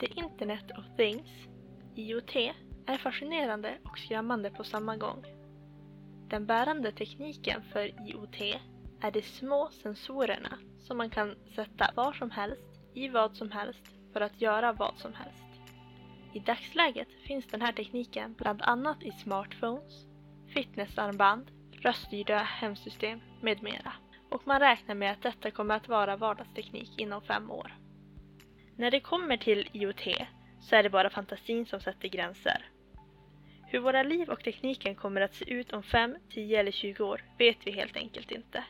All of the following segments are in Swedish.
The Internet of Things, IoT, är fascinerande och skrämmande på samma gång. Den bärande tekniken för IoT är de små sensorerna som man kan sätta var som helst, i vad som helst, för att göra vad som helst. I dagsläget finns den här tekniken bland annat i smartphones, fitnessarmband, röststyrda hemsystem med mera. Och man räknar med att detta kommer att vara vardagsteknik inom fem år. När det kommer till IoT så är det bara fantasin som sätter gränser. Hur våra liv och tekniken kommer att se ut om 5, 10 eller 20 år vet vi helt enkelt inte.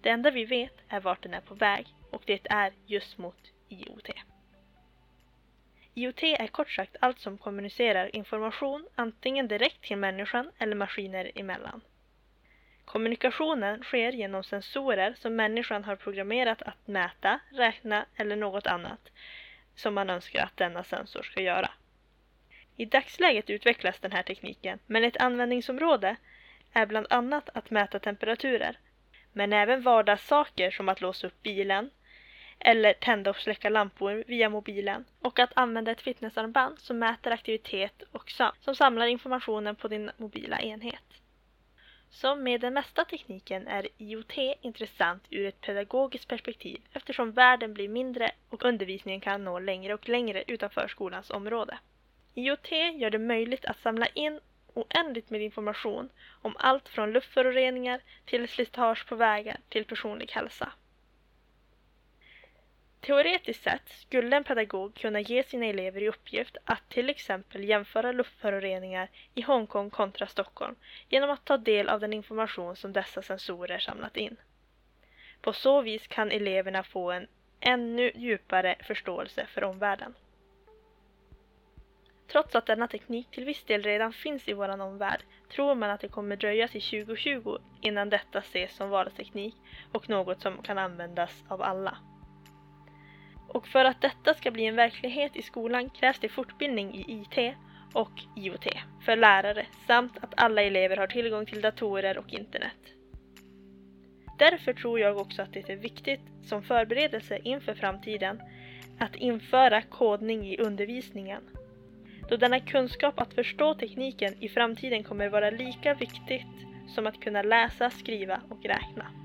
Det enda vi vet är vart den är på väg och det är just mot IoT. IoT är kort sagt allt som kommunicerar information antingen direkt till människan eller maskiner emellan. Kommunikationen sker genom sensorer som människan har programmerat att mäta, räkna eller något annat som man önskar att denna sensor ska göra. I dagsläget utvecklas den här tekniken, men ett användningsområde är bland annat att mäta temperaturer, men även vardagssaker som att låsa upp bilen eller tända och släcka lampor via mobilen och att använda ett fitnessarmband som mäter aktivitet och som samlar informationen på din mobila enhet. Som med den mesta tekniken är IoT intressant ur ett pedagogiskt perspektiv eftersom världen blir mindre och undervisningen kan nå längre och längre utanför skolans område. IoT gör det möjligt att samla in oändligt med information om allt från luftföroreningar till slitage på vägar till personlig hälsa. Teoretiskt sett skulle en pedagog kunna ge sina elever i uppgift att till exempel jämföra luftföroreningar i Hongkong kontra Stockholm genom att ta del av den information som dessa sensorer samlat in. På så vis kan eleverna få en ännu djupare förståelse för omvärlden. Trots att denna teknik till viss del redan finns i vår omvärld tror man att det kommer dröja till 2020 innan detta ses som vardagsteknik och något som kan användas av alla. Och för att detta ska bli en verklighet i skolan krävs det fortbildning i IT och IoT för lärare samt att alla elever har tillgång till datorer och internet. Därför tror jag också att det är viktigt som förberedelse inför framtiden att införa kodning i undervisningen. Då denna kunskap att förstå tekniken i framtiden kommer vara lika viktigt som att kunna läsa, skriva och räkna.